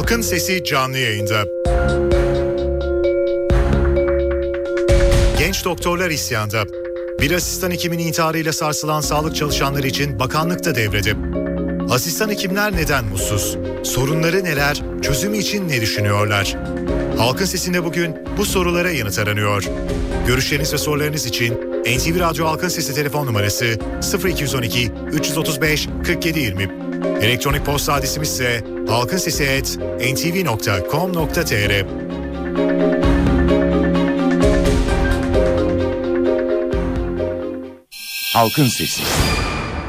Halkın Sesi canlı yayında. Genç doktorlar isyanda. Bir asistan hekimin intiharıyla sarsılan sağlık çalışanları için bakanlık da devrede. Asistan hekimler neden mutsuz? Sorunları neler? Çözümü için ne düşünüyorlar? Halkın Sesi'nde bugün bu sorulara yanıt aranıyor. Görüşleriniz ve sorularınız için NTV Radyo Halkın Sesi telefon numarası 0212 335 4720. Elektronik posta adresimiz ise halkinsesi.ntv.com.tr Halkın Sesi.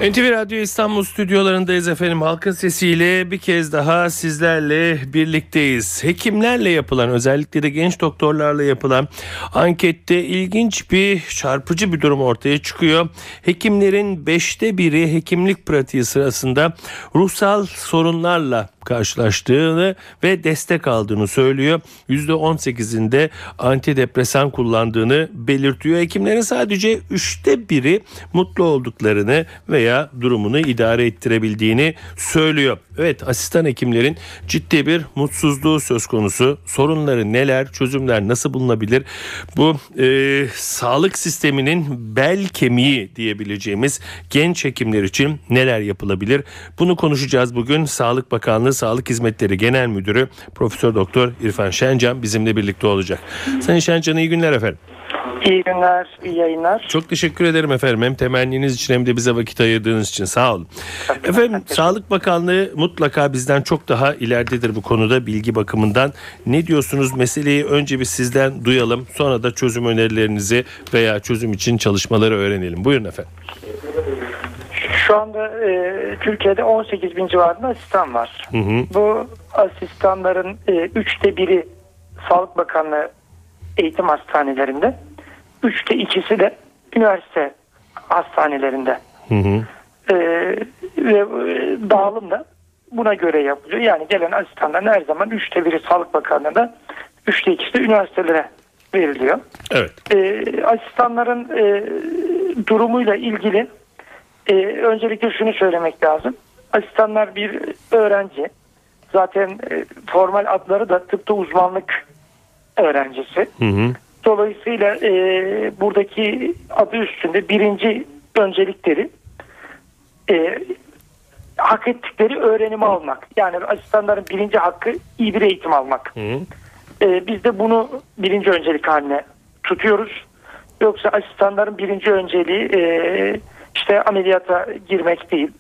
NTV Radyo İstanbul stüdyolarındayız efendim. Halkın sesiyle bir kez daha sizlerle birlikteyiz. Hekimlerle yapılan özellikle de genç doktorlarla yapılan ankette ilginç bir çarpıcı bir durum ortaya çıkıyor. Hekimlerin beşte biri hekimlik pratiği sırasında ruhsal sorunlarla karşılaştığını ve destek aldığını söylüyor. %18'inde antidepresan kullandığını belirtiyor. Hekimlerin sadece üçte biri mutlu olduklarını veya durumunu idare ettirebildiğini söylüyor. Evet asistan hekimlerin ciddi bir mutsuzluğu söz konusu. Sorunları neler, çözümler nasıl bulunabilir? Bu e, sağlık sisteminin bel kemiği diyebileceğimiz genç hekimler için neler yapılabilir? Bunu konuşacağız bugün. Sağlık Bakanlığı Sağlık Hizmetleri Genel Müdürü Profesör Doktor İrfan Şencan bizimle birlikte olacak. Sayın Şencan iyi günler efendim. İyi günler, iyi yayınlar. Çok teşekkür ederim efendim. Hem temenniniz için hem de bize vakit ayırdığınız için sağ olun. efendim Sağlık Bakanlığı mutlaka bizden çok daha ileridedir bu konuda bilgi bakımından. Ne diyorsunuz meseleyi önce bir sizden duyalım. Sonra da çözüm önerilerinizi veya çözüm için çalışmaları öğrenelim. Buyurun efendim. Şu anda e, Türkiye'de 18 bin civarında asistan var. Hı hı. Bu asistanların e, üçte biri Sağlık Bakanlığı eğitim hastanelerinde. Üçte ikisi de üniversite hastanelerinde. Hı hı. E, ve e, dağılım da buna göre yapılıyor. Yani gelen asistanların her zaman üçte biri Sağlık Bakanlığı'nda, üçte ikisi de üniversitelere veriliyor. Evet. e, asistanların e, durumuyla ilgili e, öncelikle şunu söylemek lazım. Asistanlar bir öğrenci. Zaten e, formal adları da tıpta uzmanlık öğrencisi. Hı hı. Dolayısıyla e, buradaki adı üstünde birinci öncelikleri e, hak ettikleri öğrenimi almak. Yani asistanların birinci hakkı iyi bir eğitim almak. Hı. Ee, biz de bunu birinci öncelik haline tutuyoruz. Yoksa asistanların birinci önceliği e, işte ameliyata girmek değil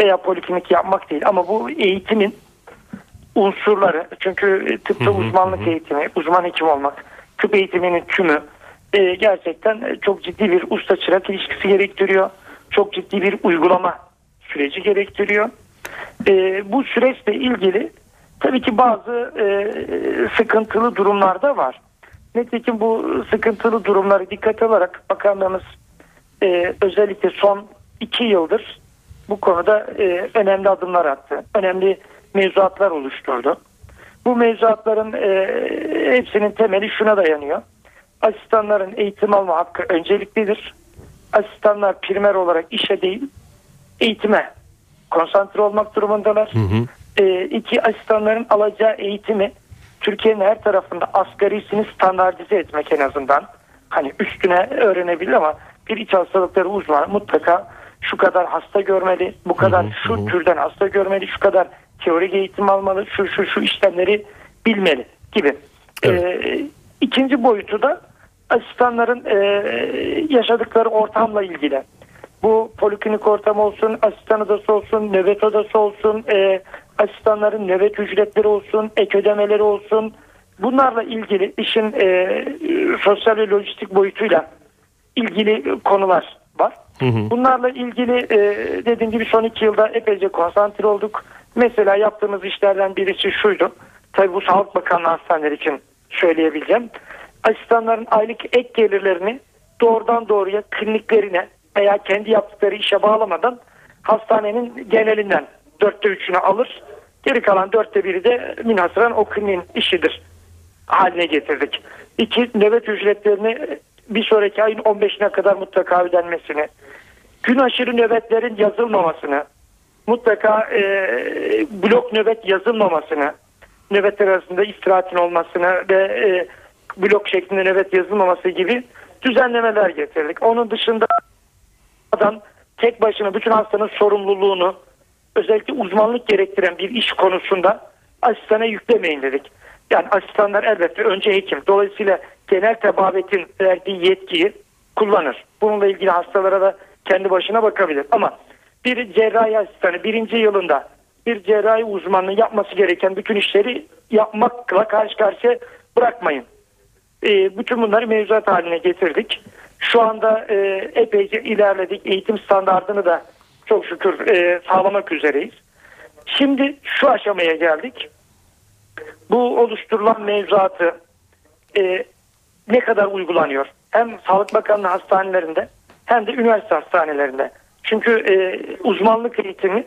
veya poliklinik yapmak değil. Ama bu eğitimin unsurları çünkü tıpta Hı hı, uzmanlık hı. eğitimi, uzman hekim olmak, tıp eğitiminin tümü e, gerçekten çok ciddi bir usta çırak ilişkisi gerektiriyor. Çok ciddi bir uygulama süreci gerektiriyor. E, bu süreçle ilgili tabii ki bazı e, sıkıntılı durumlar da var. Nitekim bu sıkıntılı durumları dikkate alarak bakanlığımız e, özellikle son iki yıldır bu konuda e, önemli adımlar attı. Önemli mevzuatlar oluşturdu. Bu mevzuatların e, hepsinin temeli şuna dayanıyor. Asistanların eğitim alma hakkı önceliklidir. Asistanlar primer olarak işe değil eğitime konsantre olmak durumundalar. Hı hı. E, iki asistanların alacağı eğitimi Türkiye'nin her tarafında asgarisini standartize etmek en azından. Hani üstüne öğrenebilir ama bir iç hastalıkları uzmanı mutlaka şu kadar hasta görmeli, bu kadar Hı hı, şu hı. türden hasta görmeli, şu kadar teorik eğitim almalı, şu şu şu işlemleri bilmeli gibi. Evet. E, ikinci boyutu da asistanların e, yaşadıkları ortamla ilgili. Bu poliklinik ortam olsun, asistan odası olsun, nöbet odası olsun, e, asistanların nöbet ücretleri olsun, ek ödemeleri olsun. Bunlarla ilgili işin e, sosyal ve lojistik boyutuyla ilgili konular var. Hı hı. Bunlarla ilgili e, dediğim gibi son iki yılda epeyce konsantre olduk. Mesela yaptığımız işlerden birisi şuydu. Tabii bu Sağlık Bakanlığı hastaneleri için söyleyebileceğim. Asistanların aylık ek gelirlerini doğrudan doğruya kliniklerine veya kendi yaptıkları işe bağlamadan hastanenin genelinden dörtte üçünü alır. Geri kalan dörtte biri de münhasıran o kliniğin işidir haline getirdik. İki, nöbet ücretlerini bir sonraki ayın 15'ine kadar mutlaka ödenmesini, gün aşırı nöbetlerin yazılmamasını, mutlaka e, blok nöbet yazılmamasını, nöbetler arasında istirahatin olmasını ve e, blok şeklinde nöbet yazılmaması gibi düzenlemeler getirdik. Onun dışında adam tek başına bütün hastanın sorumluluğunu özellikle uzmanlık gerektiren bir iş konusunda asistana yüklemeyin dedik. Yani asistanlar elbette önce hekim. Dolayısıyla genel tebabetin verdiği yetkiyi kullanır. Bununla ilgili hastalara da kendi başına bakabilir. Ama bir cerrahi asistanı birinci yılında bir cerrahi uzmanlığı yapması gereken bütün işleri yapmakla karşı karşıya bırakmayın. E, bütün bunları mevzuat haline getirdik. Şu anda e, epeyce ilerledik. Eğitim standartını da çok şükür e, sağlamak üzereyiz. Şimdi şu aşamaya geldik. Bu oluşturulan mevzuatı e, ne kadar uygulanıyor? Hem Sağlık Bakanlığı hastanelerinde hem de üniversite hastanelerinde. Çünkü e, uzmanlık eğitimi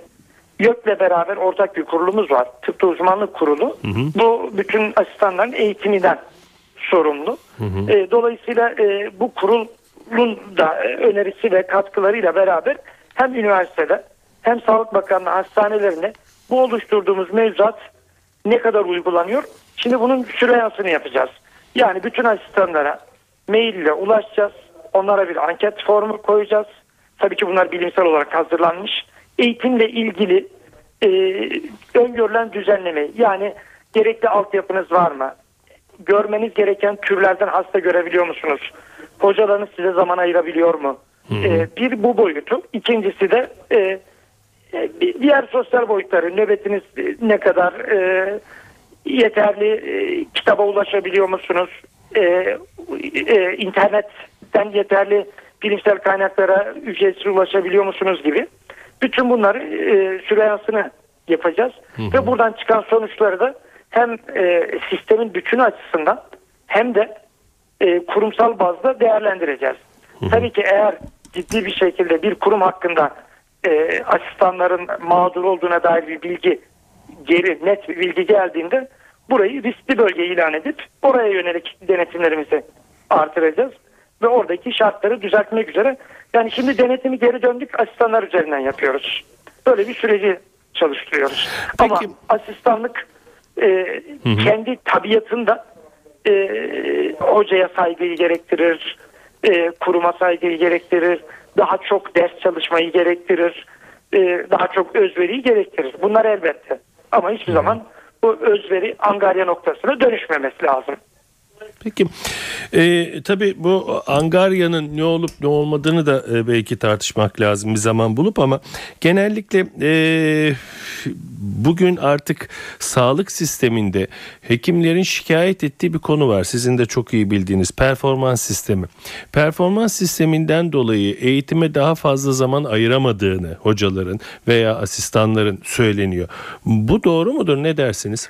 YÖK'le beraber ortak bir kurulumuz var. Tıpta uzmanlık kurulu. Bu bütün asistanların eğitiminden sorumlu. E, dolayısıyla e, bu kurulun da e, önerisi ve katkılarıyla beraber hem üniversitede hem Sağlık Bakanlığı hastanelerinde bu oluşturduğumuz mevzuat ne kadar uygulanıyor? Şimdi bunun süreyasını yapacağız. Yani bütün asistanlara maille ulaşacağız. Onlara bir anket formu koyacağız. Tabii ki bunlar bilimsel olarak hazırlanmış. Eğitimle ilgili e, öngörülen düzenleme yani gerekli altyapınız var mı? Görmeniz gereken türlerden hasta görebiliyor musunuz? Hocalarınız size zaman ayırabiliyor mu? E, bir bu boyutu. İkincisi de e, e, diğer sosyal boyutları nöbetiniz ne kadar e, yeterli e, kitaba ulaşabiliyor musunuz? E, e, internetten yeterli bilimsel kaynaklara ücretsiz ulaşabiliyor musunuz gibi. Bütün bunları e, süreyasını yapacağız ve buradan çıkan sonuçları da hem e, sistemin bütünü açısından hem de e, kurumsal bazda değerlendireceğiz. Tabii ki eğer ciddi bir şekilde bir kurum hakkında e, asistanların mağdur olduğuna dair bir bilgi geri net bir bilgi geldiğinde burayı riskli bölge ilan edip oraya yönelik denetimlerimizi artıracağız ve oradaki şartları düzeltmek üzere yani şimdi denetimi geri döndük asistanlar üzerinden yapıyoruz. Böyle bir süreci çalıştırıyoruz. Peki. Ama asistanlık e, kendi tabiatında e, hocaya saygıyı gerektirir, e, kuruma saygıyı gerektirir, daha çok ders çalışmayı gerektirir, e, daha çok özveriyi gerektirir. Bunlar elbette. Ama hiçbir zaman bu özveri angarya noktasına dönüşmemesi lazım. Peki e, tabii bu Angarya'nın ne olup ne olmadığını da e, belki tartışmak lazım bir zaman bulup ama genellikle e, bugün artık sağlık sisteminde hekimlerin şikayet ettiği bir konu var. Sizin de çok iyi bildiğiniz performans sistemi. Performans sisteminden dolayı eğitime daha fazla zaman ayıramadığını hocaların veya asistanların söyleniyor. Bu doğru mudur ne dersiniz?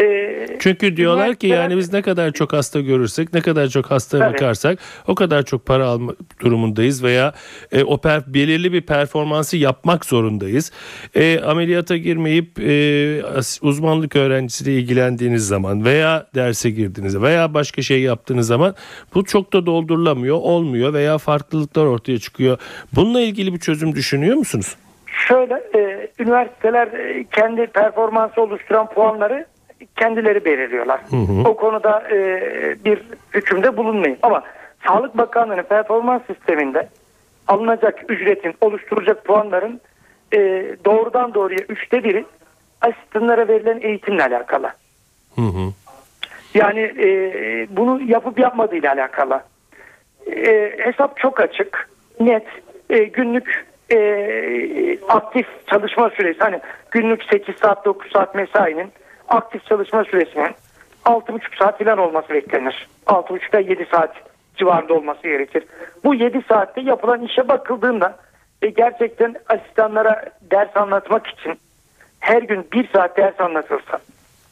E, Çünkü diyorlar ki yani biz ne kadar çok hasta görürsek, ne kadar çok hasta Tabii. bakarsak o kadar çok para alma durumundayız veya e, o per, belirli bir performansı yapmak zorundayız. E, ameliyata girmeyip e, uzmanlık öğrencisiyle ilgilendiğiniz zaman veya derse girdiğiniz veya başka şey yaptığınız zaman bu çok da doldurulamıyor, olmuyor veya farklılıklar ortaya çıkıyor. Bununla ilgili bir çözüm düşünüyor musunuz? Şöyle e, üniversiteler e, kendi performansı oluşturan puanları kendileri belirliyorlar. O konuda e, bir hükümde bulunmayın. Ama Sağlık Bakanlığı'nın performans sisteminde alınacak ücretin oluşturacak puanların e, doğrudan doğruya üçte biri asistanlara verilen eğitimle alakalı. Hı hı. Yani e, bunu yapıp yapmadığıyla alakalı. E, hesap çok açık, net, e, günlük e, aktif çalışma süresi hani günlük 8 saat 9 saat mesainin aktif çalışma süresinin 6,5 saat falan olması beklenir. 6,5 ile 7 saat civarında olması gerekir. Bu 7 saatte yapılan işe bakıldığında e, gerçekten asistanlara ders anlatmak için her gün 1 saat ders anlatılsa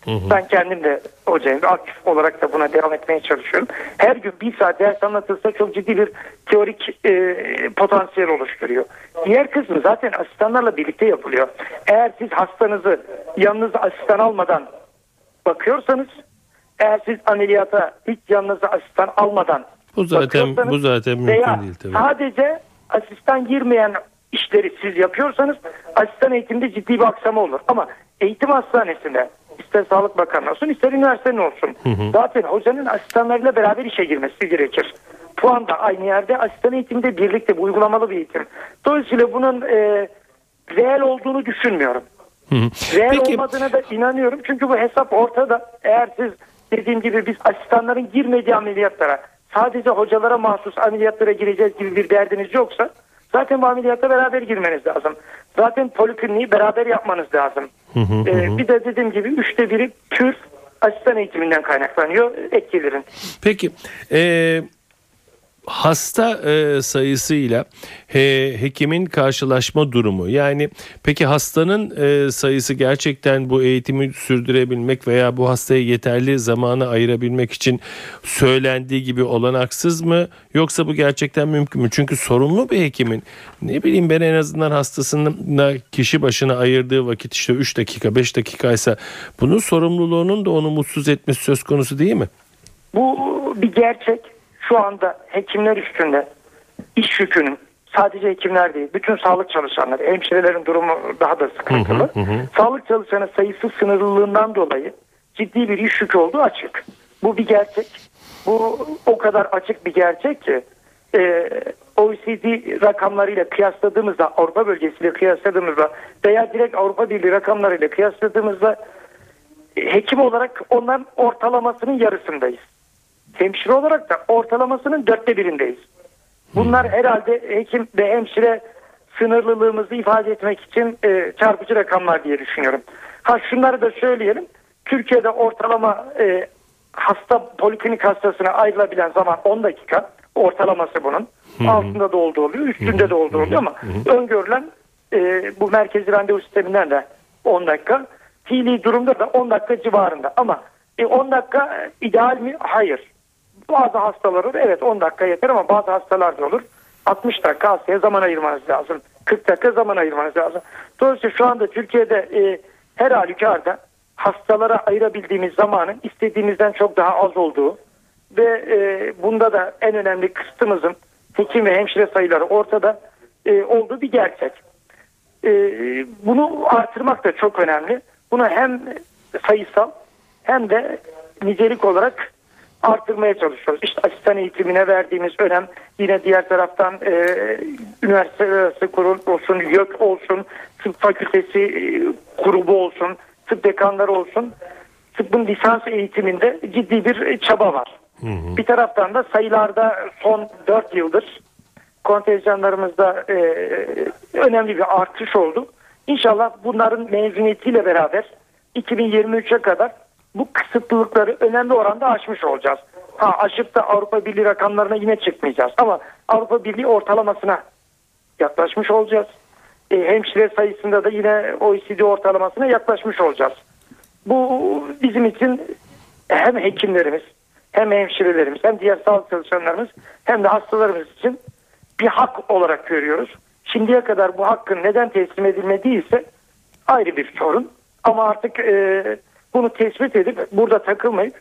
ben kendim de hocayım. Aktif olarak da buna devam etmeye çalışıyorum. Her gün bir saat ders anlatılsa çok ciddi bir teorik e, potansiyel oluşturuyor. Diğer kısmı zaten asistanlarla birlikte yapılıyor. Eğer siz hastanızı yanınıza asistan almadan bakıyorsanız eğer siz ameliyata hiç yanınıza asistan almadan Bu zaten bu zaten veya mümkün değil tabii. sadece asistan girmeyen işleri siz yapıyorsanız asistan eğitimde ciddi bir aksama olur. Ama eğitim hastanesinde ister Sağlık Bakanı olsun, ister üniversitenin olsun. Zaten hocanın asistanlarıyla beraber işe girmesi gerekir. Puan da aynı yerde, asistan eğitimde birlikte bu uygulamalı bir eğitim. Dolayısıyla bunun e, reel olduğunu düşünmüyorum. Reel Peki- olmadığına da inanıyorum. Çünkü bu hesap ortada. Eğer siz dediğim gibi biz asistanların girmediği ameliyatlara sadece hocalara mahsus ameliyatlara gireceğiz gibi bir derdiniz yoksa zaten bu ameliyatta beraber girmeniz lazım. Zaten polikliniği beraber yapmanız lazım. Ee, bir de dediğim gibi üçte biri pür asistan eğitiminden kaynaklanıyor etkililerin. Peki e, hasta e, sayısıyla he, hekimin karşılaşma durumu yani peki hastanın e, sayısı gerçekten bu eğitimi sürdürebilmek veya bu hastaya yeterli zamanı ayırabilmek için söylendiği gibi olanaksız mı yoksa bu gerçekten mümkün mü? Çünkü sorumlu bir hekimin ne bileyim ben en azından hastasına kişi başına ayırdığı vakit işte 3 dakika 5 dakikaysa bunun sorumluluğunun da onu mutsuz etmesi söz konusu değil mi? Bu bir gerçek. Şu anda hekimler üstünde iş yükünün sadece hekimler değil, bütün sağlık çalışanları, hemşirelerin durumu daha da sıkıntılı. Sağlık çalışanı sayısı sınırlılığından dolayı ciddi bir iş yükü olduğu açık. Bu bir gerçek. Bu o kadar açık bir gerçek ki e, OECD rakamlarıyla kıyasladığımızda, Avrupa bölgesiyle kıyasladığımızda veya direkt Avrupa Birliği rakamlarıyla kıyasladığımızda e, hekim olarak onların ortalamasının yarısındayız. Hemşire olarak da ortalamasının dörtte birindeyiz. Bunlar herhalde hekim ve hemşire sınırlılığımızı ifade etmek için e, çarpıcı rakamlar diye düşünüyorum. Ha şunları da söyleyelim. Türkiye'de ortalama e, hasta poliklinik hastasına ayrılabilen zaman 10 dakika ortalaması bunun. Altında da olduğu oluyor, üstünde de olduğu oluyor ama öngörülen e, bu merkezi randevu sisteminden de 10 dakika. Fiili durumda da 10 dakika civarında ama e, 10 dakika ideal mi? Hayır. Bazı hastalar olur. Evet 10 dakika yeter ama bazı hastalar da olur. 60 dakika hastaya zaman ayırmanız lazım. 40 dakika zaman ayırmanız lazım. Dolayısıyla şu anda Türkiye'de e, her halükarda hastalara ayırabildiğimiz zamanın istediğimizden çok daha az olduğu ve e, bunda da en önemli kısıtımızın hekim ve hemşire sayıları ortada e, olduğu bir gerçek. E, bunu artırmak da çok önemli. Bunu hem sayısal hem de nicelik olarak artırmaya çalışıyoruz. İşte asistan eğitimine verdiğimiz önem yine diğer taraftan e, üniversite arası kurul olsun, YÖK olsun, tıp fakültesi e, grubu olsun, tıp dekanları olsun. Tıbbın lisans eğitiminde ciddi bir çaba var. Bir taraftan da sayılarda son 4 yıldır kontenjanlarımızda e, önemli bir artış oldu. İnşallah bunların mezuniyetiyle beraber 2023'e kadar bu kısıtlılıkları önemli oranda aşmış olacağız. Ha aşıp da Avrupa Birliği rakamlarına yine çıkmayacağız ama Avrupa Birliği ortalamasına yaklaşmış olacağız. E, hemşire sayısında da yine OECD ortalamasına yaklaşmış olacağız. Bu bizim için hem hekimlerimiz hem hemşirelerimiz hem diğer sağlık çalışanlarımız hem de hastalarımız için bir hak olarak görüyoruz. Şimdiye kadar bu hakkın neden teslim edilmediyse ayrı bir sorun. Ama artık e, bunu tespit edip burada takılmayıp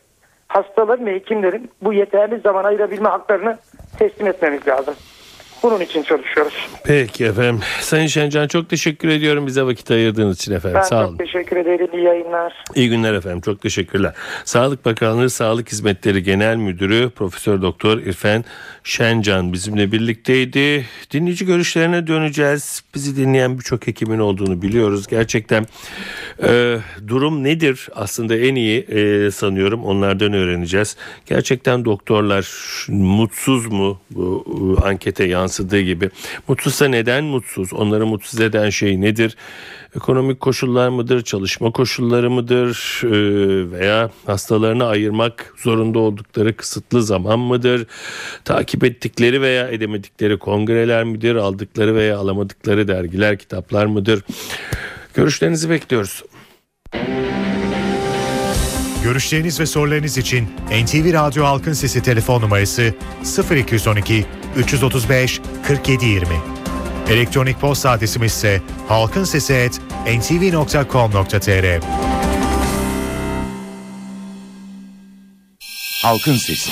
hastaların ve hekimlerin bu yeterli zaman ayırabilme haklarını teslim etmemiz lazım. Bunun için çalışıyoruz. Peki efendim. Sayın Şencan çok teşekkür ediyorum bize vakit ayırdığınız için efendim. Ben Sağ çok olun. teşekkür ederim. İyi yayınlar. İyi günler efendim. Çok teşekkürler. Sağlık Bakanlığı Sağlık Hizmetleri Genel Müdürü Profesör Doktor İrfan Şencan bizimle birlikteydi. Dinleyici görüşlerine döneceğiz. Bizi dinleyen birçok hekimin olduğunu biliyoruz. Gerçekten e, durum nedir? Aslında en iyi e, sanıyorum onlardan öğreneceğiz. Gerçekten doktorlar mutsuz mu bu e, ankete yansıdığı gibi? Mutsuzsa neden mutsuz? Onları mutsuz eden şey nedir? Ekonomik koşullar mıdır? Çalışma koşulları mıdır? E, veya hastalarını ayırmak zorunda oldukları kısıtlı zaman mıdır? Takip ettikleri veya edemedikleri kongreler midir? Aldıkları veya alamadıkları dergiler, kitaplar mıdır? Görüşlerinizi bekliyoruz. Görüşleriniz ve sorularınız için NTV Radyo Halkın Sesi telefon numarası 0212 335 4720. Elektronik posta adresimiz ise halkinsesi@ntv.com.tr. Halkın Sesi.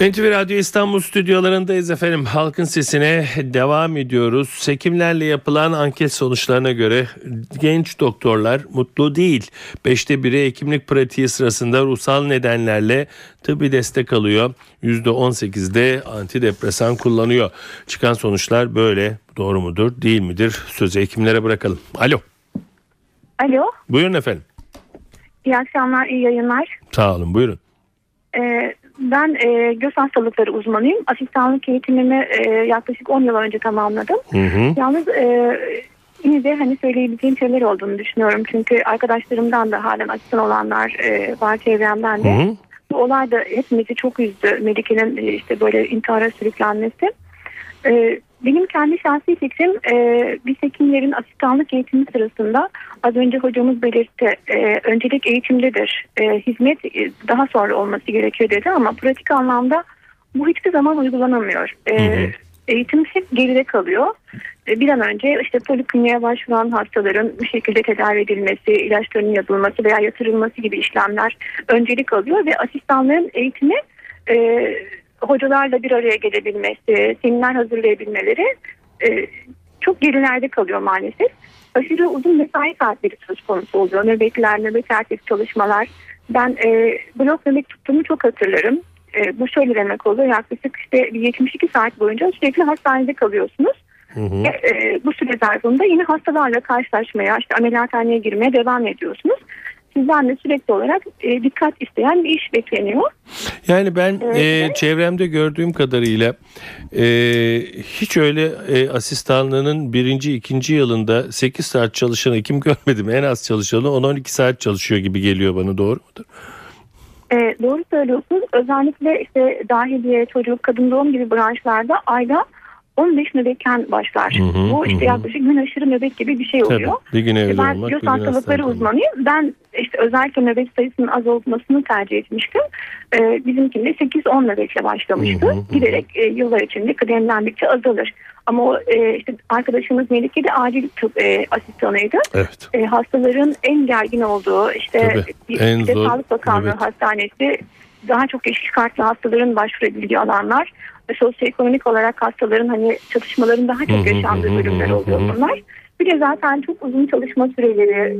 NTV Radyo İstanbul stüdyolarındayız efendim. Halkın sesine devam ediyoruz. Hekimlerle yapılan anket sonuçlarına göre genç doktorlar mutlu değil. Beşte biri hekimlik pratiği sırasında ruhsal nedenlerle tıbbi destek alıyor. %18'de antidepresan kullanıyor. Çıkan sonuçlar böyle. Doğru mudur değil midir? Sözü hekimlere bırakalım. Alo. Alo. Buyurun efendim. İyi akşamlar, iyi yayınlar. Sağ olun buyurun. Ee, ben e, göz hastalıkları uzmanıyım. Asistanlık eğitimimi e, yaklaşık 10 yıl önce tamamladım. Hı hı. Yalnız e, yine de hani söyleyebileceğim şeyler olduğunu düşünüyorum. Çünkü arkadaşlarımdan da halen asistan olanlar e, var çevremden de. Hı hı. Bu olay da hepimizi çok üzdü. Melike'nin e, işte böyle intihara sürüklenmesi. E, benim kendi şahsi fikrim e, biz hekimlerin asistanlık eğitimi sırasında az önce hocamız belirtti e, öncelik eğitimdedir. E, hizmet e, daha sonra olması gerekiyor dedi ama pratik anlamda bu hiçbir zaman uygulanamıyor. E, Hı hı. Eğitim hep geride kalıyor. E, Bir an önce işte polikliniğe başvuran hastaların bir şekilde tedavi edilmesi, ilaçlarının yazılması veya yatırılması gibi işlemler öncelik alıyor ve asistanların eğitimi e, hocalarla bir araya gelebilmesi, seminer hazırlayabilmeleri e, çok gerilerde kalıyor maalesef. Aşırı uzun mesai saatleri söz konusu oluyor. Nöbetler, nöbet ertesi çalışmalar. Ben e, blok nöbet tuttuğumu çok hatırlarım. E, bu şöyle demek oluyor. Yaklaşık işte bir 72 saat boyunca sürekli hastanede kalıyorsunuz. Hı hı. Ve, e, bu süre zarfında yine hastalarla karşılaşmaya, işte ameliyathaneye girmeye devam ediyorsunuz. Sizden de sürekli olarak e, dikkat isteyen bir iş bekleniyor. Yani ben Evet. e, çevremde gördüğüm kadarıyla e, hiç öyle e, asistanlığının birinci ikinci yılında 8 saat çalışan hekim görmedim. En az çalışanı 10-12 saat çalışıyor gibi geliyor bana doğru mudur? E, doğru söylüyorsunuz. Özellikle işte dahiliye, çocuk, kadın doğum gibi branşlarda ayda 15 nöbetken başlar. Hı hı, Bu işte hı yaklaşık gün aşırı nöbet gibi bir şey Tabii. oluyor. Bir gün evde ben olmak, göz bir hastalıkları uzmanıyım. Ben işte özellikle nöbet sayısının az olmasını tercih etmiştim. Ee, bizimkinde 8-10 nöbetle başlamıştı. Hı hı, hı. Giderek e, yıllar içinde kıdemlendikçe azalır. Ama o e, işte arkadaşımız Melike de acil tıp e, asistanıydı. Evet. E, hastaların en gergin olduğu işte, Tabii, en işte zor Sağlık Bakanlığı nöbet. Hastanesi daha çok yeşil kartlı hastaların başvurabildiği alanlar ve sosyoekonomik olarak hastaların hani çatışmaların daha çok yaşandığı bölümler oluyor bunlar. Bir de zaten çok uzun çalışma süreleri,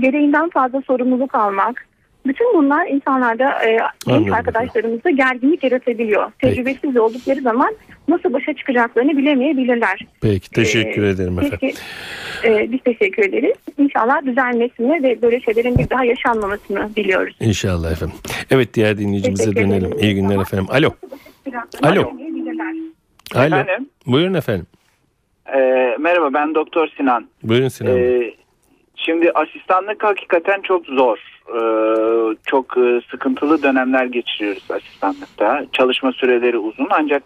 gereğinden fazla sorumluluk almak. Bütün bunlar insanlarda, e, genç arkadaşlarımızda gerginlik yaratabiliyor. Peki. Tecrübesiz oldukları zaman nasıl başa çıkacaklarını bilemeyebilirler. Peki teşekkür Ee, ederim efendim. Peki, e, biz teşekkür ederiz. İnşallah düzelmesini ve böyle şeylerin bir daha yaşanmamasını diliyoruz. İnşallah efendim. Evet diğer dinleyicimize Teşekkür dönelim. ederim. İyi günler efendim. Alo. Alo. Alo. Efendim? Buyurun efendim. Ee, merhaba ben Doktor Sinan. Buyurun Sinan. Ee, şimdi asistanlık hakikaten çok zor. Ee, çok e, sıkıntılı dönemler geçiriyoruz asistanlıkta. Çalışma süreleri uzun ancak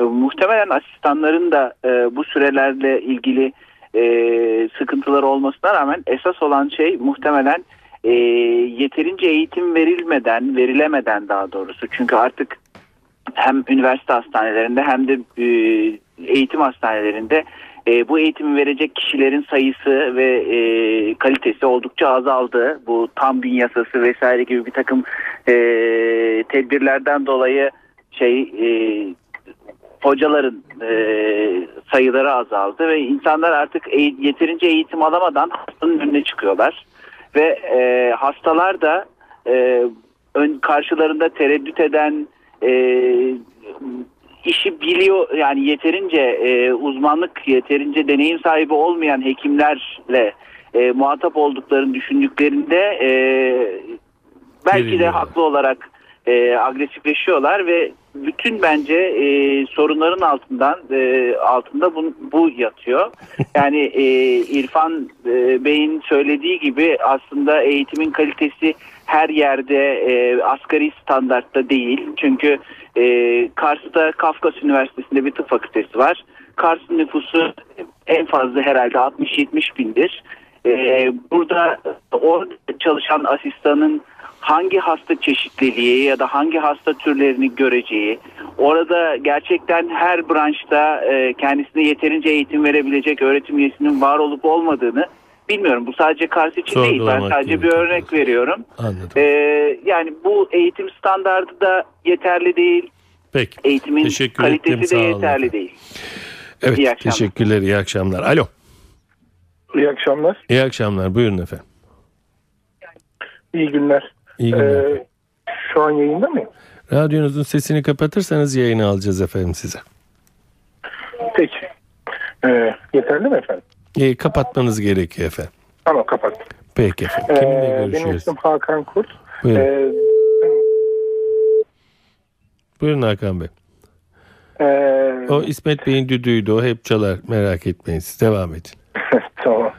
e, muhtemelen asistanların da e, bu sürelerle ilgili e, sıkıntıları olmasına rağmen esas olan şey muhtemelen e, yeterince eğitim verilmeden, verilemeden daha doğrusu. Çünkü artık hem üniversite hastanelerinde hem de e, eğitim hastanelerinde e, bu eğitimi verecek kişilerin sayısı ve e, kalitesi oldukça azaldı. Bu tam gün yasası vesaire gibi bir takım e, tedbirlerden dolayı şey e, hocaların e, sayıları azaldı ve insanlar artık eğ- yeterince eğitim alamadan hastanın önüne çıkıyorlar ve e, hastalar da e, ön karşılarında tereddüt eden e, işi biliyor yani yeterince e, uzmanlık yeterince deneyim sahibi olmayan hekimlerle e, muhatap olduklarını düşündüklerinde e, belki de haklı olarak e, agresifleşiyorlar ve bütün bence e, sorunların altından e, altında bu, bu yatıyor. Yani e, İrfan e, Bey'in söylediği gibi aslında eğitimin kalitesi her yerde e, asgari standartta değil. Çünkü e, Kars'ta Kafkas Üniversitesi'nde bir tıp fakültesi var. Kars'ın nüfusu en fazla herhalde 60-70 bindir. E, burada orada çalışan asistanın hangi hasta çeşitliliği ya da hangi hasta türlerini göreceği, orada gerçekten her branşta e, kendisine yeterince eğitim verebilecek öğretim üyesinin var olup olmadığını bilmiyorum. Bu sadece Kars için değil. Ben sadece bir örnek veriyorum. Anladım. Ee, yani bu eğitim standardı da yeterli değil. Peki. Eğitimin Teşekkür ettim, kalitesi sağ de olun yeterli efendim. değil. Evet İyi akşamlar. teşekkürler iyi akşamlar. Alo İyi akşamlar, iyi akşamlar buyurun efendim. iyi günler. İyi günler. Ee, şu an yayında mıyım? Radyonuzun sesini kapatırsanız yayını alacağız efendim size. Peki. Ee, yeterli mi efendim? E, kapatmanız gerekiyor efendim. Tamam kapat. Peki efendim. Ee, Kiminle benim görüşüyoruz? ismim Hakan Kurt. Buyurun. Ee, Buyurun Hakan Bey. ee, O İsmet Bey'in düdüğüydü. O hep çalar. Merak etmeyin siz. Devam edin. tamam.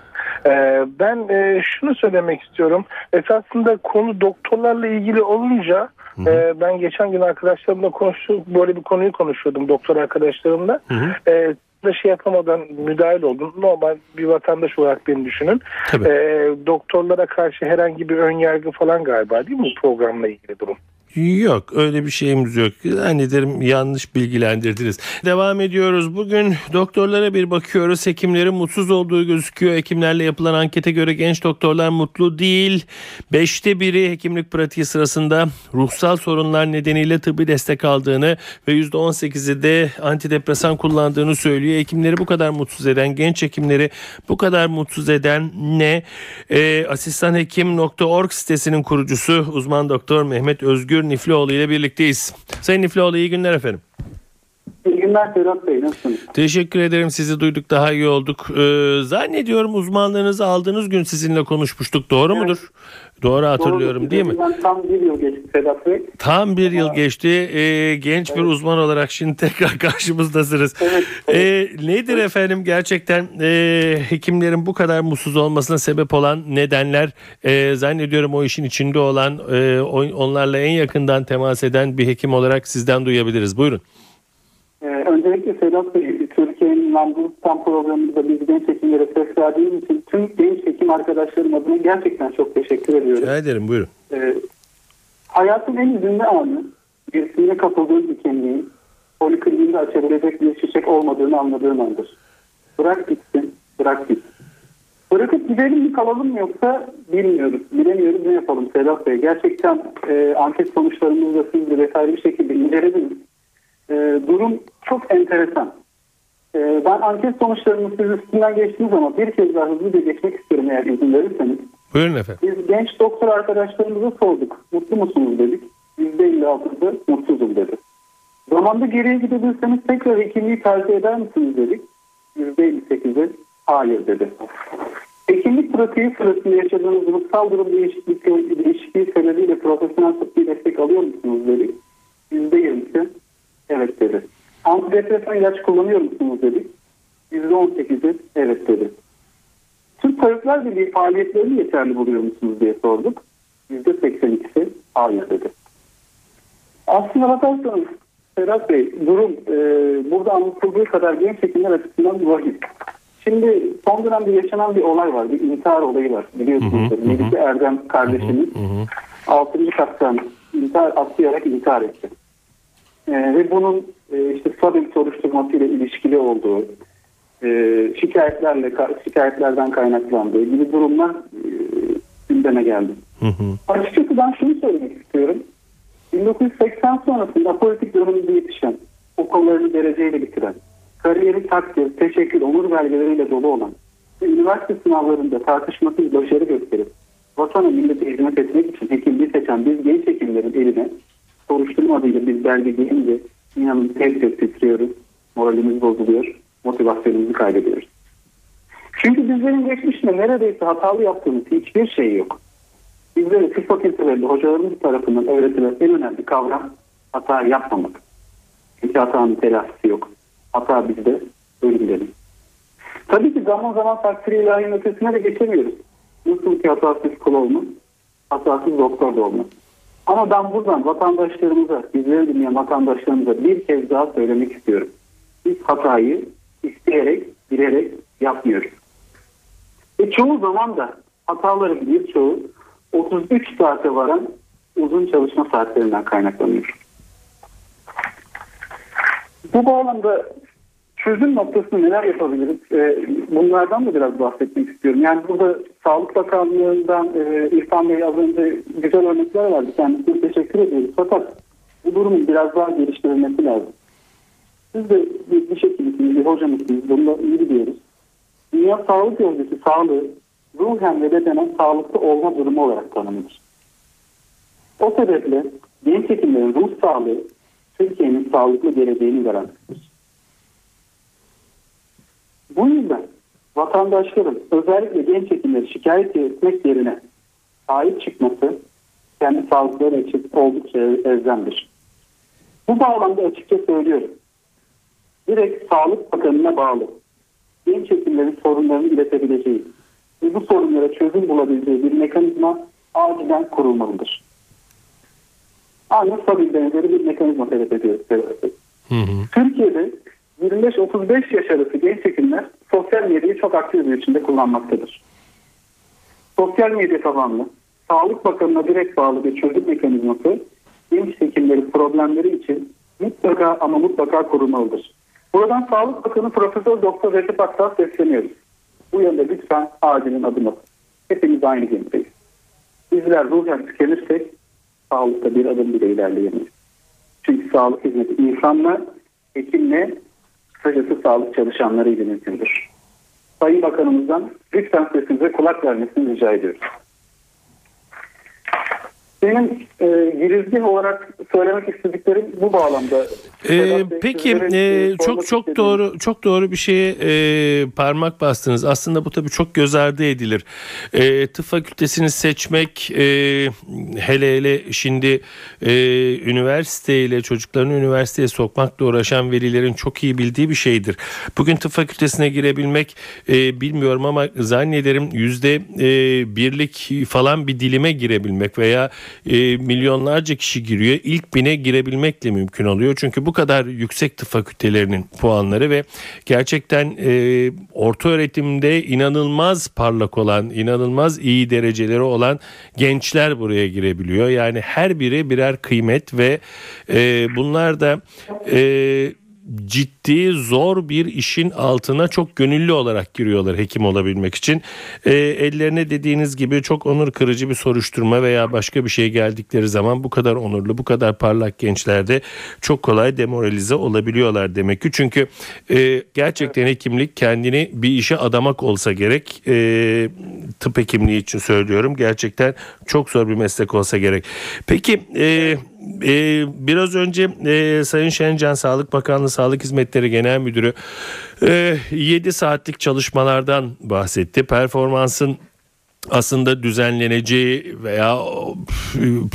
Ee, ben e, şunu söylemek istiyorum. Esasında konu doktorlarla ilgili olunca e, ben geçen gün arkadaşlarımla konuştuk. Böyle bir konuyu konuşuyordum doktor arkadaşlarımla. hı. E, da şey yapamadan müdahil oldum. Normal bir vatandaş olarak beni düşünün. Tabii. E, doktorlara karşı herhangi bir ön yargı falan galiba değil mi bu programla ilgili durum? Yok öyle bir şeyimiz yok. Zannederim yanlış bilgilendirdiniz. Devam ediyoruz. Bugün doktorlara bir bakıyoruz. Hekimlerin mutsuz olduğu gözüküyor. Hekimlerle yapılan ankete göre genç doktorlar mutlu değil. Beşte biri hekimlik pratiği sırasında ruhsal sorunlar nedeniyle tıbbi destek aldığını ve %18'i de antidepresan kullandığını söylüyor. Hekimleri bu kadar mutsuz eden, genç hekimleri bu kadar mutsuz eden ne? Ee, asistanhekim.org sitesinin kurucusu uzman doktor Mehmet Özgür Niflioğlu ile birlikteyiz. Sayın Niflioğlu iyi günler efendim. İyi günler Serhat Bey. Nasılsınız? Teşekkür ederim sizi duyduk daha iyi olduk. Ee, zannediyorum uzmanlığınızı aldığınız gün sizinle konuşmuştuk doğru mudur? Doğru hatırlıyorum Doğru. değil mi? Tam bir yıl geçti Sedat Bey. Tam bir yıl geçti. Ee, genç bir uzman olarak şimdi tekrar karşımızdasınız. Evet, Ee, nedir efendim gerçekten e, hekimlerin bu kadar mutsuz olmasına sebep olan nedenler? E, zannediyorum o işin içinde olan, e, onlarla en yakından temas eden bir hekim olarak sizden duyabiliriz. Buyurun. Ee, öncelikle Sedat Bey, Türkiye'nin Landrus'tan programında biz genç hekimlere ses verdiğimiz için tüm genç hekim arkadaşlarım adına gerçekten çok teşekkür ediyorum. Rica ederim buyurun. Ee, hayatın en üzümlü anı, birisine kapıldığın bir kimliğin polikliniğinde açabilecek bir çiçek olmadığını anladığın andır. Bırak gitsin, bırak gitsin. Bırakıp gidelim mi kalalım mı yoksa bilmiyoruz. Bilemiyoruz ne yapalım Sedat Bey. Gerçekten e, anket sonuçlarımızı da siz de detaylı bir şekilde incelediniz. E, durum çok enteresan. E, ben anket sonuçlarını siz üstünden geçtiniz ama bir kez daha hızlıca geçmek istiyorum eğer izin verirseniz. Buyurun efendim. Biz genç doktor arkadaşlarımıza sorduk. Mutlu musunuz dedik. %56'sı mutsuzum dedi. Zamanda geriye gidebilirseniz tekrar hekimliği tercih eder misiniz dedik. %58'i hayır dedi. Hekimlik pratiği sırasında yaşadığınız ruhsal durum değişikliği, değişikliği sebebiyle profesyonel tıbbi destek alıyor musunuz dedik. %20'si evet dedi. Antidepresan ilaç kullanıyor musunuz dedik. %18'i evet dedi. Türk Tabipler Birliği faaliyetlerini yeterli buluyor musunuz diye sorduk. %82'si hayır dedi. Aslına bakarsanız Ferhat Bey durum e, burada anlatıldığı kadar genç hekimler açısından vahim. Şimdi son dönemde yaşanan bir olay var. Bir intihar olayı var. Biliyorsunuz. Hı hı, hı. Melike Erdem kardeşimiz Hı hı. 6. kattan intihar atlayarak intihar etti. E, ve bunun e, işte stabil soruşturmasıyla ilişkili olduğu, e, şikayetlerle şikayetlerden kaynaklandığı gibi durumlar e, gündeme geldi. Hı hı. Açıkçası ben şunu söylemek istiyorum. 1980 sonrasında politik döneminde yetişen, okullarını dereceyle bitiren, kariyeri takdir, teşekkür, onur belgeleriyle dolu olan ve üniversite sınavlarında tartışmasız başarı gösterip vatana millete hizmet etmek için hekimliği seçen biz genç hekimlerin eline soruşturma adıyla biz belge gelince inanın tek tek titriyoruz, moralimiz bozuluyor, motivasyonumuzu kaybediyoruz. Çünkü bizlerin geçmişinde neredeyse hatalı yaptığımız hiçbir şey yok. Bizlere tıp fakültelerinde hocalarımız tarafından öğretilen en önemli kavram hata yapmamak. Çünkü hatanın telafisi yok. Hata bizde, ölüm dedim. Tabii ki zaman zaman takdir ilahinin ötesine de geçemiyoruz. Nasıl ki hatasız kul olmaz, hatasız doktor da olmaz. Ama ben buradan vatandaşlarımıza, bizleri dinleyen vatandaşlarımıza bir kez daha söylemek istiyorum. Biz hatayı isteyerek, bilerek yapmıyoruz. Ve çoğu zaman da hataların birçoğu 33 saate varan uzun çalışma saatlerinden kaynaklanıyor. Bu bağlamda çözüm noktasında neler yapabiliriz? Ee, bunlardan da biraz bahsetmek istiyorum. Yani burada Sağlık Bakanlığı'ndan e, İrfan Bey az önce güzel örnekler verdi. Kendisine teşekkür ediyoruz. Fakat Bu durumun biraz daha geliştirilmesi lazım. Siz de bir, bir şekilde bir hocamızsınız. Bunu da iyi biliyoruz. Dünya Sağlık Örgütü sağlığı ruhen ve bedenen sağlıklı olma durumu olarak tanımlanır. O sebeple genç hekimlerin ruh sağlığı Türkiye'nin sağlıklı geleceğini garantisidir. Bu yüzden vatandaşların özellikle genç hekimleri şikayet etmek yerine sahip çıkması kendi sağlıkları için oldukça elzemdir. Bu bağlamda açıkça söylüyorum. Direkt Sağlık Bakanı'na bağlı genç hekimlerin sorunlarını iletebileceği ve bu sorunlara çözüm bulabileceği bir mekanizma acilen kurulmalıdır. Aynı stabil benzeri bir mekanizma talep ediyoruz. Hı hı. Türkiye'de 25-35 yaş arası genç hekimler sosyal medyayı çok aktif bir biçimde kullanmaktadır. Sosyal medya tabanlı, Sağlık Bakanı'na direkt bağlı bir çözüm mekanizması genç hekimlerin problemleri için mutlaka ama mutlaka kurulmalıdır. Buradan Sağlık Bakanı Profesör Doktor Recep Aktar sesleniyoruz. Bu yönde lütfen acilin adım atın. Hepimiz aynı gemideyiz. Bizler ruhen tükenirsek sağlıkta bir adım bile ilerleyemeyiz. Çünkü sağlık hizmeti insanla, hekimle, kısacası sağlık çalışanları ile mümkündür. Sayın Bakanımızdan lütfen sesimize kulak vermesini rica ediyoruz. Benim e, girizgah olarak söylemek istediklerim bu bağlamda. Ee, peki e, çok çok istediğim... doğru çok doğru bir şeye e, parmak bastınız. Aslında bu tabii çok göz ardı edilir. E, tıp fakültesini seçmek e, hele hele şimdi e, üniversiteyle çocuklarını üniversiteye sokmakla uğraşan velilerin çok iyi bildiği bir şeydir. Bugün tıp fakültesine girebilmek e, bilmiyorum ama zannederim yüzde e, birlik falan bir dilime girebilmek veya e, milyonlarca kişi giriyor. İlk bine girebilmekle mümkün oluyor. Çünkü bu kadar yüksek tıp fakültelerinin puanları ve gerçekten e, orta öğretimde inanılmaz parlak olan, inanılmaz iyi dereceleri olan gençler buraya girebiliyor. Yani her biri birer kıymet ve e, bunlar da e, ciddi zor bir işin altına çok gönüllü olarak giriyorlar hekim olabilmek için. E, ellerine dediğiniz gibi çok onur kırıcı bir soruşturma veya başka bir şey geldikleri zaman bu kadar onurlu, bu kadar parlak gençlerde çok kolay demoralize olabiliyorlar demek ki. Çünkü e, gerçekten hekimlik kendini bir işe adamak olsa gerek. E, tıp hekimliği için söylüyorum. Gerçekten çok zor bir meslek olsa gerek. Peki e, e, biraz önce e, Sayın Şencan Sağlık Bakanlığı Sağlık Hizmetleri Genel Müdürü e, 7 saatlik çalışmalardan bahsetti. Performansın aslında düzenleneceği veya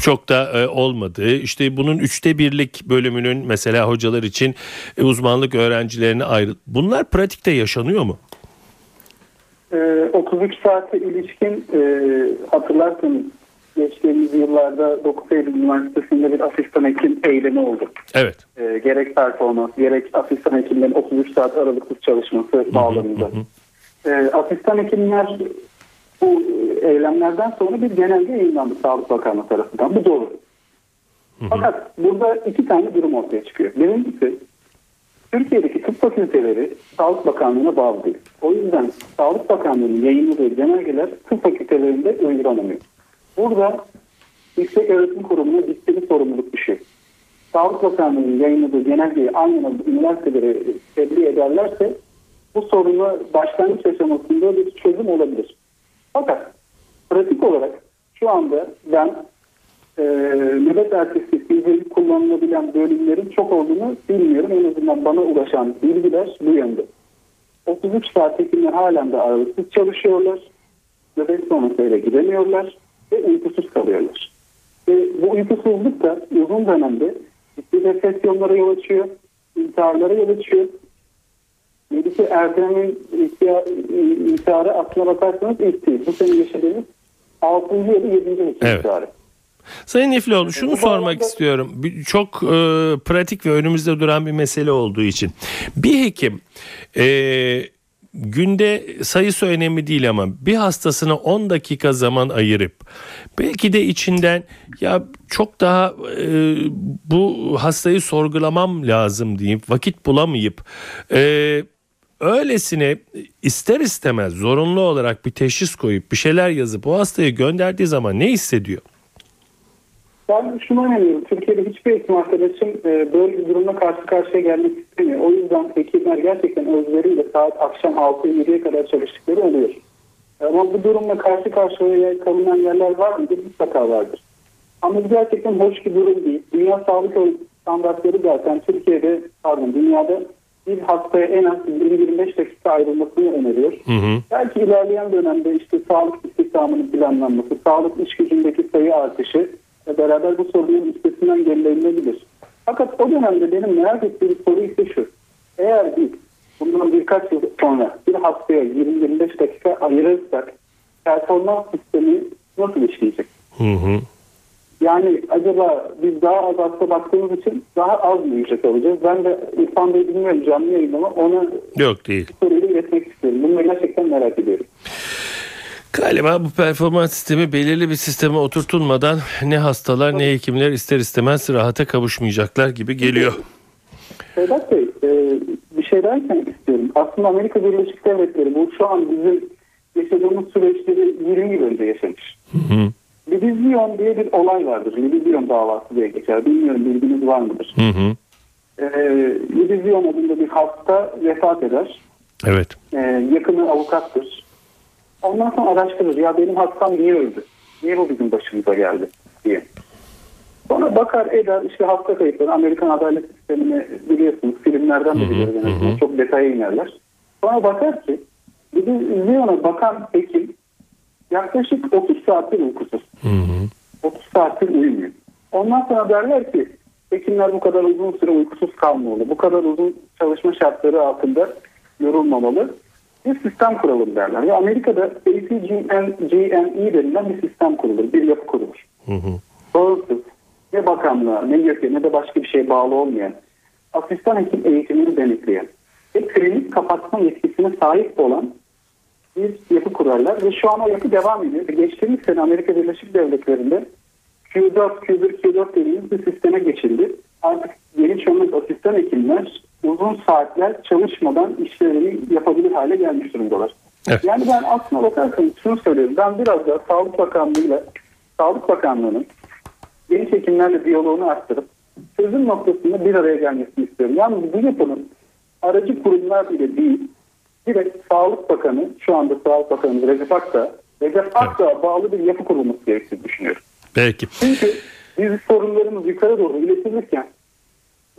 çok da e, olmadığı işte bunun üçte birlik bölümünün mesela hocalar için e, uzmanlık öğrencilerine ayrı bunlar pratikte yaşanıyor mu? 33 e, saate ilişkin hatırlarsınız geçtiğimiz yıllarda 9 Eylül Üniversitesi'nde bir asistan hekim eylemi oldu. Evet. E, gerek performans, gerek asistan hekimlerin 33 saat aralıksız çalışması bağlamında. E, asistan hekimler bu eylemlerden sonra bir genelge yayınlandı Sağlık Bakanlığı tarafından. Bu doğru. Hı hı. Fakat burada iki tane durum ortaya çıkıyor. Birincisi Türkiye'deki tıp fakülteleri Sağlık Bakanlığı'na bağlı değil. O yüzden Sağlık Bakanlığı'nın yayınladığı genelgeler tıp fakültelerinde uygulanamıyor. Burada Yüksek Öğretim Kurumu'na ciddi bir sorumluluk düşüyor. Sağlık Bakanlığı'nın yayınladığı genelgeyi aynı üniversitelere tebliğ ederlerse bu sorunu başlangıç aşamasında bir çözüm olabilir. Fakat pratik olarak şu anda ben e, nöbet ertesi fizyeli kullanılabilen bölümlerin çok olduğunu bilmiyorum. En azından bana ulaşan bilgiler bu yönde. 33 saat hekimler halen de aralıksız çalışıyorlar. Nöbet sonrasıyla gidemiyorlar ve uykusuz kalıyorlar. Ve bu uykusuzluk da uzun dönemde ciddi depresyonlara yol açıyor, intiharlara yol açıyor. Melike Erdem'in intiharı aslına bakarsanız ilk değil. Bu sene yaşadığımız 6. ya da 7. evet. intiharı. Sayın İflioğlu şunu sormak bağlamda... istiyorum. Çok e, pratik ve önümüzde duran bir mesele olduğu için. Bir hekim e, günde sayısı önemli değil ama bir hastasına 10 dakika zaman ayırıp belki de içinden ya çok daha e, bu hastayı sorgulamam lazım deyip vakit bulamayıp e, öylesine ister istemez zorunlu olarak bir teşhis koyup bir şeyler yazıp o hastayı gönderdiği zaman ne hissediyor? Ben şuna inanıyorum. Türkiye'de hiçbir hekim arkadaşım e, böyle bir durumla karşı karşıya gelmek istemiyor. O yüzden hekimler gerçekten özleriyle saat akşam 6-7'ye kadar çalıştıkları oluyor. Ama bu durumla karşı karşıya kalınan yerler var mıdır? Mutlaka vardır. Ama bu gerçekten hoş bir durum değil. Dünya Sağlık Standartları zaten Türkiye'de, pardon dünyada bir hastaya en az 20-25 dakika ayrılmasını öneriyor. Hı hı. Belki ilerleyen dönemde işte sağlık istihdamının planlanması, sağlık iş gücündeki sayı artışı beraber bu sorunun üstesinden gelinebilir. Fakat o dönemde benim merak ettiğim soru ise şu. Eğer biz bundan birkaç yıl sonra bir hastaya 20-25 dakika ayırırsak performans sistemi nasıl işleyecek? Hı hı. Yani acaba biz daha az hasta baktığımız için daha az mı ücret alacağız? Ben de İrfan Bey bilmiyorum canlı yayın ama ona Yok değil. soruyu iletmek istiyorum. Bunu gerçekten merak ediyorum. Galiba bu performans sistemi belirli bir sisteme oturtulmadan ne hastalar ne hekimler ister istemez rahata kavuşmayacaklar gibi geliyor. Sedat Bey e, bir şey derken istiyorum. Aslında Amerika Birleşik Devletleri bu şu an bizim yaşadığımız süreçleri 20 yıl önce yaşamış. Hı hı. Diye bir olay vardır. Libizyon davası diye geçer. Bilmiyorum bilginiz var mıdır? Hı hı. E, adında bir hasta vefat eder. Evet. E, yakını avukattır. Ondan sonra araştırır. Ya benim hastam niye öldü? Niye bu bizim başımıza geldi? diye. Sonra bakar eder işte hasta kayıtları Amerikan adalet sistemini biliyorsunuz filmlerden de biliyoruz. azından. Çok detaya inerler. Sonra bakar ki bir de Lyon'a bakan hekim yaklaşık 30 saattir uykusuz. Hı hı. 30 saattir uyumuyor. Ondan sonra derler ki hekimler bu kadar uzun süre uykusuz kalmamalı. Bu kadar uzun çalışma şartları altında yorulmamalı. Bir sistem kuralım derler. Ve Amerika'da ACGME denilen bir sistem kurulur. Bir yapı kurulur. Hı hı. Bağımsız ne bakanlığa ne YÖK'e ne de başka bir şeye bağlı olmayan asistan hekim eğitimini denetleyen ve klinik kapatma yetkisine sahip olan bir yapı kurarlar ve şu an o yapı devam ediyor. Geçtiğimiz sene Amerika Birleşik Devletleri'nde Q4, Q1, Q4 dediğimiz bir sisteme geçildi. Artık yeni çömlek asistan hekimler uzun saatler çalışmadan işlerini yapabilir hale gelmiş durumdalar. Evet. Yani ben aslına bakarsanız şunu söylüyorum. Ben biraz da Sağlık Bakanlığı'yla Sağlık Bakanlığı'nın genç hekimlerle diyaloğunu arttırıp çözüm noktasında bir araya gelmesini istiyorum. Yalnız bu yapının aracı kurumlar bile değil, direkt Sağlık Bakanı, şu anda Sağlık Bakanı Recep Akta, Recep Akta bağlı bir yapı kurulması gerektiğini düşünüyorum. Peki. Çünkü biz sorunlarımız yukarı doğru iletilirken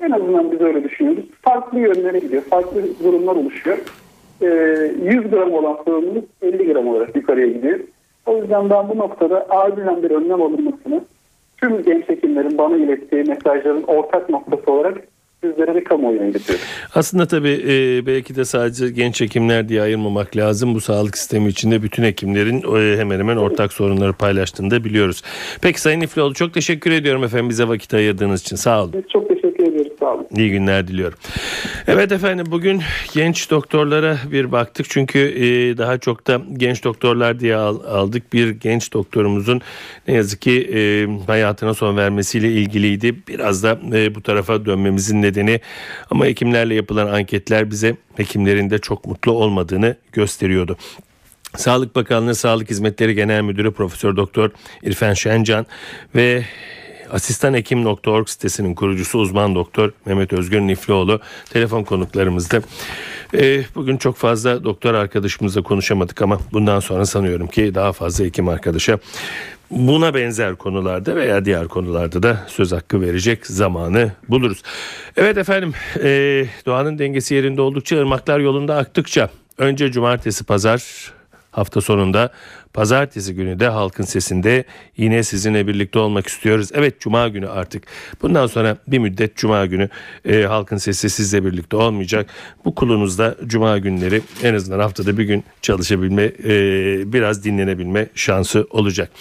en azından biz öyle düşünüyoruz. Farklı yönlere gidiyor. Farklı durumlar oluşuyor. Ee, 100 gram olan sorumluluk 50 gram olarak yukarıya gidiyor. O yüzden ben bu noktada acilen bir önlem alınmasını tüm genç hekimlerin bana ilettiği mesajların ortak noktası olarak sizlere de kamuoyuna iletiyorum. Aslında tabii e, belki de sadece genç hekimler diye ayırmamak lazım. Bu sağlık sistemi içinde bütün hekimlerin e, hemen hemen ortak sorunları paylaştığını da biliyoruz. Peki Sayın İflioğlu çok teşekkür ediyorum efendim bize vakit ayırdığınız için. Sağ olun. Biz çok teşekkür. Sağ olun. İyi günler diliyorum. Evet efendim bugün genç doktorlara bir baktık. Çünkü e, daha çok da genç doktorlar diye al- aldık. Bir genç doktorumuzun ne yazık ki e, hayatına son vermesiyle ilgiliydi. Biraz da e, bu tarafa dönmemizin nedeni ama hekimlerle yapılan anketler bize hekimlerin de çok mutlu olmadığını gösteriyordu. Sağlık Bakanlığı Sağlık Hizmetleri Genel Müdürü Profesör Doktor İrfan Şencan ve asistanhekim.org sitesinin kurucusu uzman doktor Mehmet Özgür Niflioğlu telefon konuklarımızdı. Ee, bugün çok fazla doktor arkadaşımızla konuşamadık ama bundan sonra sanıyorum ki daha fazla hekim arkadaşa buna benzer konularda veya diğer konularda da söz hakkı verecek zamanı buluruz. Evet efendim e, doğanın dengesi yerinde oldukça ırmaklar yolunda aktıkça önce cumartesi pazar hafta sonunda pazartesi günü de halkın sesinde yine sizinle birlikte olmak istiyoruz. Evet cuma günü artık bundan sonra bir müddet cuma günü e, halkın sesi sizle birlikte olmayacak. Bu kulunuzda cuma günleri en azından haftada bir gün çalışabilme e, biraz dinlenebilme şansı olacak.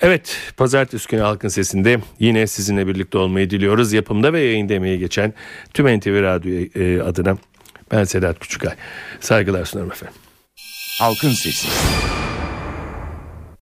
Evet pazartesi günü halkın sesinde yine sizinle birlikte olmayı diliyoruz. Yapımda ve yayında emeği geçen tüm NTV Radyo e, adına ben Sedat Küçükay. Saygılar sunarım efendim. Halkın Sesi.